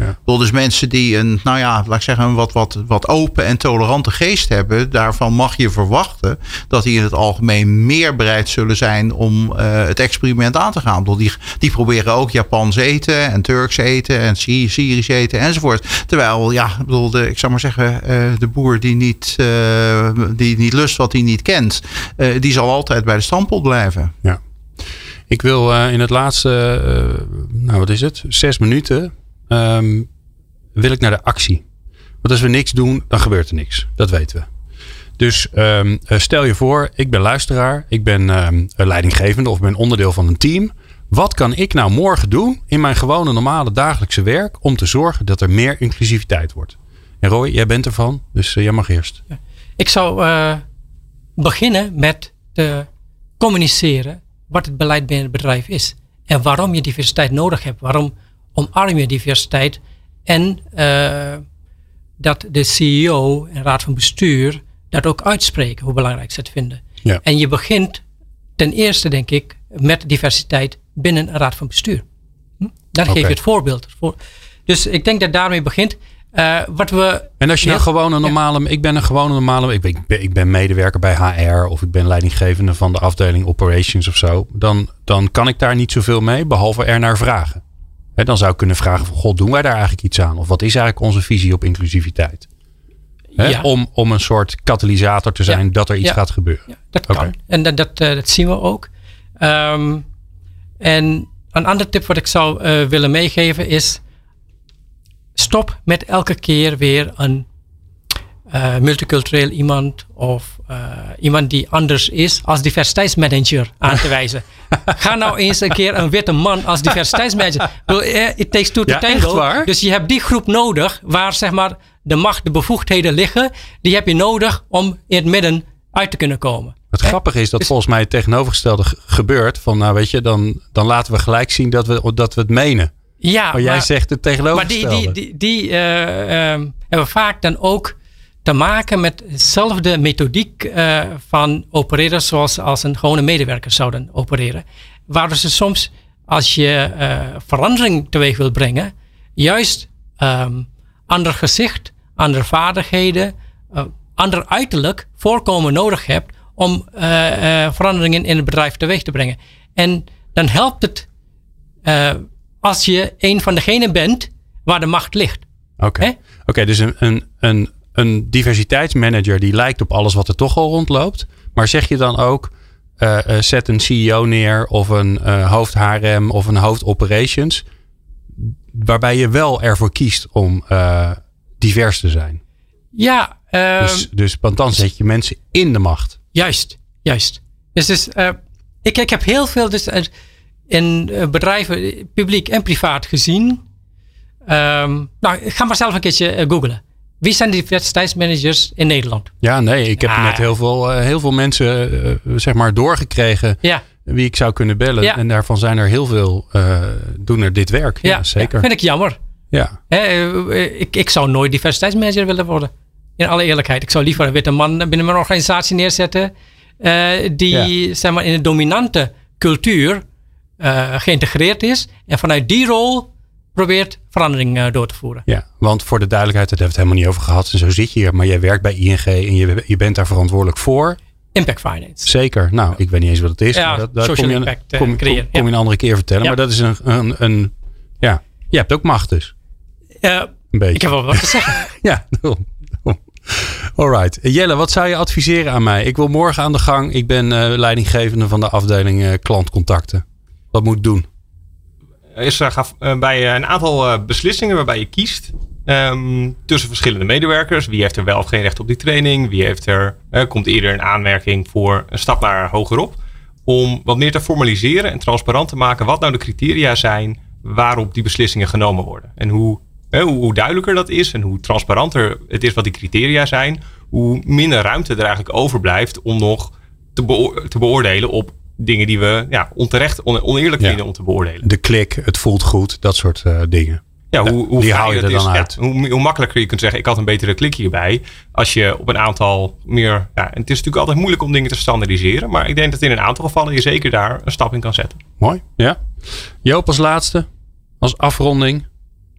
Ja. Dus mensen die een, nou ja, laat ik zeggen, een wat, wat, wat open en tolerante geest hebben, daarvan mag je verwachten dat die in het algemeen meer bereid zullen zijn om uh, het experiment aan te gaan. Bedoel, die, die proberen ook Japans eten en Turks eten en Syrisch eten enzovoort. Terwijl, ja, ik bedoel, de, ik zou maar zeggen, uh, de boer die niet, uh, die niet lust wat hij niet kent, die zal altijd bij de standpunt blijven. Ja. Ik wil in het laatste, nou wat is het, zes minuten um, wil ik naar de actie. Want als we niks doen, dan gebeurt er niks. Dat weten we. Dus um, stel je voor, ik ben luisteraar, ik ben um, leidinggevende of ben onderdeel van een team. Wat kan ik nou morgen doen in mijn gewone normale dagelijkse werk om te zorgen dat er meer inclusiviteit wordt? En Roy, jij bent ervan, dus uh, jij mag eerst. Ik zou uh, beginnen met te communiceren wat het beleid binnen het bedrijf is. En waarom je diversiteit nodig hebt. Waarom omarm je diversiteit en uh, dat de CEO en raad van bestuur dat ook uitspreken, hoe belangrijk ze het vinden. Ja. En je begint ten eerste, denk ik, met diversiteit binnen een raad van bestuur. Hm? Daar okay. geef je het voorbeeld voor. Dus ik denk dat daarmee begint. Uh, wat we en als je net, een gewone normale, ja. ik ben een gewone normale, ik ben, ik ben medewerker bij HR of ik ben leidinggevende van de afdeling operations of zo, dan, dan kan ik daar niet zoveel mee, behalve er naar vragen. He, dan zou ik kunnen vragen van, god, doen wij daar eigenlijk iets aan? Of wat is eigenlijk onze visie op inclusiviteit? Ja. om, om een soort katalysator te zijn ja. dat er iets ja. gaat gebeuren. dat kan. En dat, dat, uh, dat, zien we ook. Um, en een ander tip wat ik zou uh, willen meegeven is, stop met elke keer weer een uh, multicultureel iemand of uh, iemand die anders is als diversiteitsmanager aan te wijzen. Ga nou eens een keer een witte man als diversiteitsmanager. It takes two to Ja, tango. Dus je hebt die groep nodig waar zeg maar de macht, de bevoegdheden liggen. Die heb je nodig om in het midden uit te kunnen komen. Het grappige is dat Dus- volgens mij het tegenovergestelde ge- gebeurt. Van nou weet je, dan, dan laten we gelijk zien dat we, dat we het menen. Ja, Maar jij zegt het Maar die, tegenovergestelde. die, die, die eh, hebben vaak dan ook te maken met dezelfde methodiek eh, van opereren zoals als een gewone medewerker zouden opereren. Waardoor ze soms, als je eh, verandering teweeg wilt brengen, juist ehm, ander gezicht, andere vaardigheden, eh, ander uiterlijk voorkomen nodig hebt om veranderingen in het bedrijf teweeg te brengen. En dan helpt het als je een van degenen bent waar de macht ligt. Oké? Oké, dus een, een, een, een diversiteitsmanager die lijkt op alles wat er toch al rondloopt. Maar zeg je dan ook, eh, eh, zet een CEO neer of een eh, hoofd HRM of een hoofd operations. Waarbij je wel ervoor kiest om divers te zijn. Ja, ehm, Dus, dus, want dan zet je mensen in de macht. juist, juist. Dus, dus ik, ik heb heel veel dus, in bedrijven, publiek en privaat gezien. Ehm, nou, ga maar zelf een keertje googlen. Wie zijn de diversiteitsmanagers in Nederland? Ja, nee, ik heb Ja. net heel veel, eh, heel veel mensen eh, zeg maar doorgekregen Ja, wie ik zou kunnen bellen. Ja. En daarvan zijn er heel veel eh, doen er dit werk. Ja, ja, zeker. vind ik jammer. Ja. Ik, ik zou nooit diversiteitsmanager willen worden. In alle eerlijkheid. Ik zou liever een witte man binnen mijn organisatie neerzetten. die zeg maar, in de dominante cultuur geïntegreerd is. En vanuit die rol probeert verandering eh, door te voeren. Ja, want voor de duidelijkheid, daar hebben we het helemaal niet over gehad. En zo zit je hier. Maar jij werkt bij ING en je, je bent daar verantwoordelijk voor. Impact finance. Zeker. Nou, ik weet niet eens wat het is. Ja, maar dat, kom je, impact, eh, kom, kom, creëren, kom je een andere keer vertellen. Ja. Maar dat is een, een, een... Ja, je hebt ook macht dus. Eh, Een beetje. ik heb wel wat te zeggen. Ja. Alright. Jelle, wat zou je adviseren aan mij? Ik wil morgen aan de gang. Ik ben eh, leidinggevende van de afdeling klantcontacten. Wat moet ik doen? Is er eh, bij een aantal eh, beslissingen waarbij je kiest ehm, tussen verschillende medewerkers. Wie heeft er wel of geen recht op die training? Wie heeft er, eh, komt eerder in aanmerking voor een stap naar hogerop? Om wat meer te formaliseren en transparant te maken wat nou de criteria zijn waarop die beslissingen genomen worden. En hoe, eh, hoe, duidelijker dat is en hoe transparanter het is wat die criteria zijn, hoe minder ruimte er eigenlijk overblijft om nog te, te beoordelen op dingen die we ja, onterecht, on- oneerlijk Ja. vinden om te beoordelen. De klik, het voelt goed, dat soort eh, dingen. Ja, hoe, hoe die hou je dat er is. dan Ja, uit. hoe, hoe makkelijker je kunt zeggen, ik had een betere klik hierbij. Als je op een aantal meer... Ja, en het is natuurlijk altijd moeilijk om dingen te standaardiseren. Maar ik denk dat in een aantal gevallen je zeker daar een stap in kan zetten. Mooi, ja. Joop als laatste, als afronding.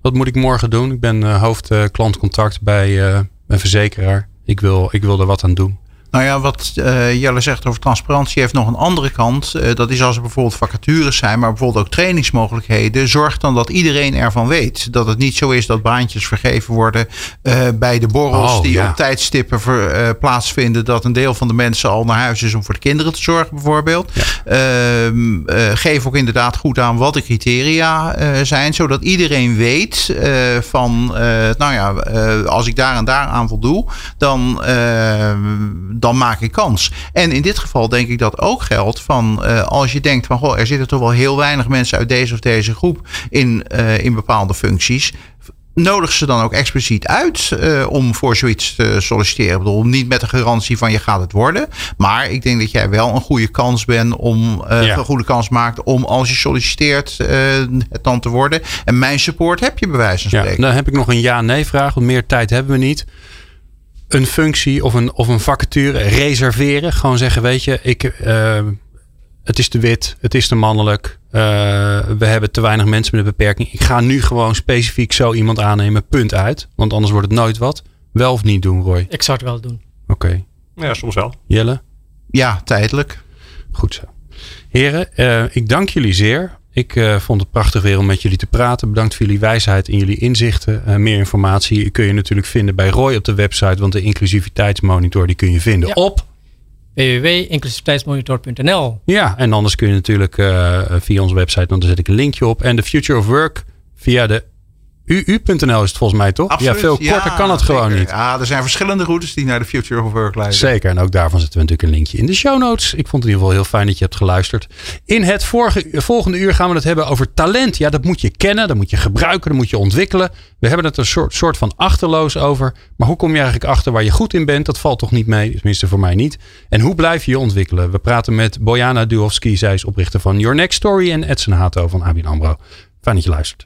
Wat moet ik morgen doen? Ik ben eh, hoofd eh, klantcontact bij eh, een verzekeraar. Ik wil, ik wil er wat aan doen. Nou ja, wat eh, Jelle zegt over transparantie heeft nog een andere kant. Eh, dat is als er bijvoorbeeld vacatures zijn, maar bijvoorbeeld ook trainingsmogelijkheden. Zorg dan dat iedereen ervan weet. Dat het niet zo is dat baantjes vergeven worden eh, bij de borrels Oh, die ja. op tijdstippen ver- plaatsvinden. Dat een deel van de mensen al naar huis is om voor de kinderen te zorgen, bijvoorbeeld. Ehm, eh, geef ook inderdaad goed aan wat de criteria zijn, zodat iedereen weet van, nou ja, als ik daar en daar aan voldoe, dan, eh, dan maak ik kans. En in dit geval denk ik dat ook geldt van eh, als je denkt van, goh, er zitten toch wel heel weinig mensen uit deze of deze groep in, eh, in bepaalde functies nodig ze dan ook expliciet uit eh, om voor zoiets te solliciteren. Ik bedoel, niet met de garantie van je gaat het worden. Maar ik denk dat jij wel een goede kans bent om Ja. een goede kans maakt om als je solliciteert het dan te worden. En mijn support heb je bij wijze van Ja, spreken. dan heb ik nog een ja-nee vraag, want meer tijd hebben we niet. Een functie of een, of een vacature reserveren. Gewoon zeggen, weet je, ik, eh, het is te wit, het is te mannelijk. eh, we hebben te weinig mensen met een beperking. Ik ga nu gewoon specifiek zo iemand aannemen, punt uit. Want anders wordt het nooit wat. Wel of niet doen, Roy? Ik zou het wel doen. Oké. Ja, soms wel. Jelle? Ja, tijdelijk. Goed zo. Heren, eh, ik dank jullie zeer. Ik eh, vond het prachtig weer om met jullie te praten. Bedankt voor jullie wijsheid en jullie inzichten. Eh, meer informatie kun je natuurlijk vinden bij Roy op de website. Want de inclusiviteitsmonitor die kun je vinden Ja. op. www.inclusiviteitsmonitor.nl Ja, en anders kun je natuurlijk eh, via onze website, want daar zet ik een linkje op. En de Future of Work via de UU.nl is het volgens mij toch? Absoluut. Ja, veel korter kan het gewoon zeker. niet. Ja, er zijn verschillende routes die naar de Future of Work leiden. Zeker, en ook daarvan zetten we natuurlijk een linkje in de show notes. Ik vond het in ieder geval heel fijn dat je hebt geluisterd. In het vorige, volgende uur gaan we het hebben over talent. Ja, dat moet je kennen, dat moet je gebruiken, dat moet je ontwikkelen. We hebben het een soort, soort van achterloos over. Maar hoe kom je eigenlijk achter waar je goed in bent? Dat valt toch niet mee, tenminste voor mij niet. En hoe blijf je je ontwikkelen? We praten met Bojana Duhovski. Zij is oprichter van Your Next Story en Edson Hato van ABN AMRO. Fijn dat je luistert.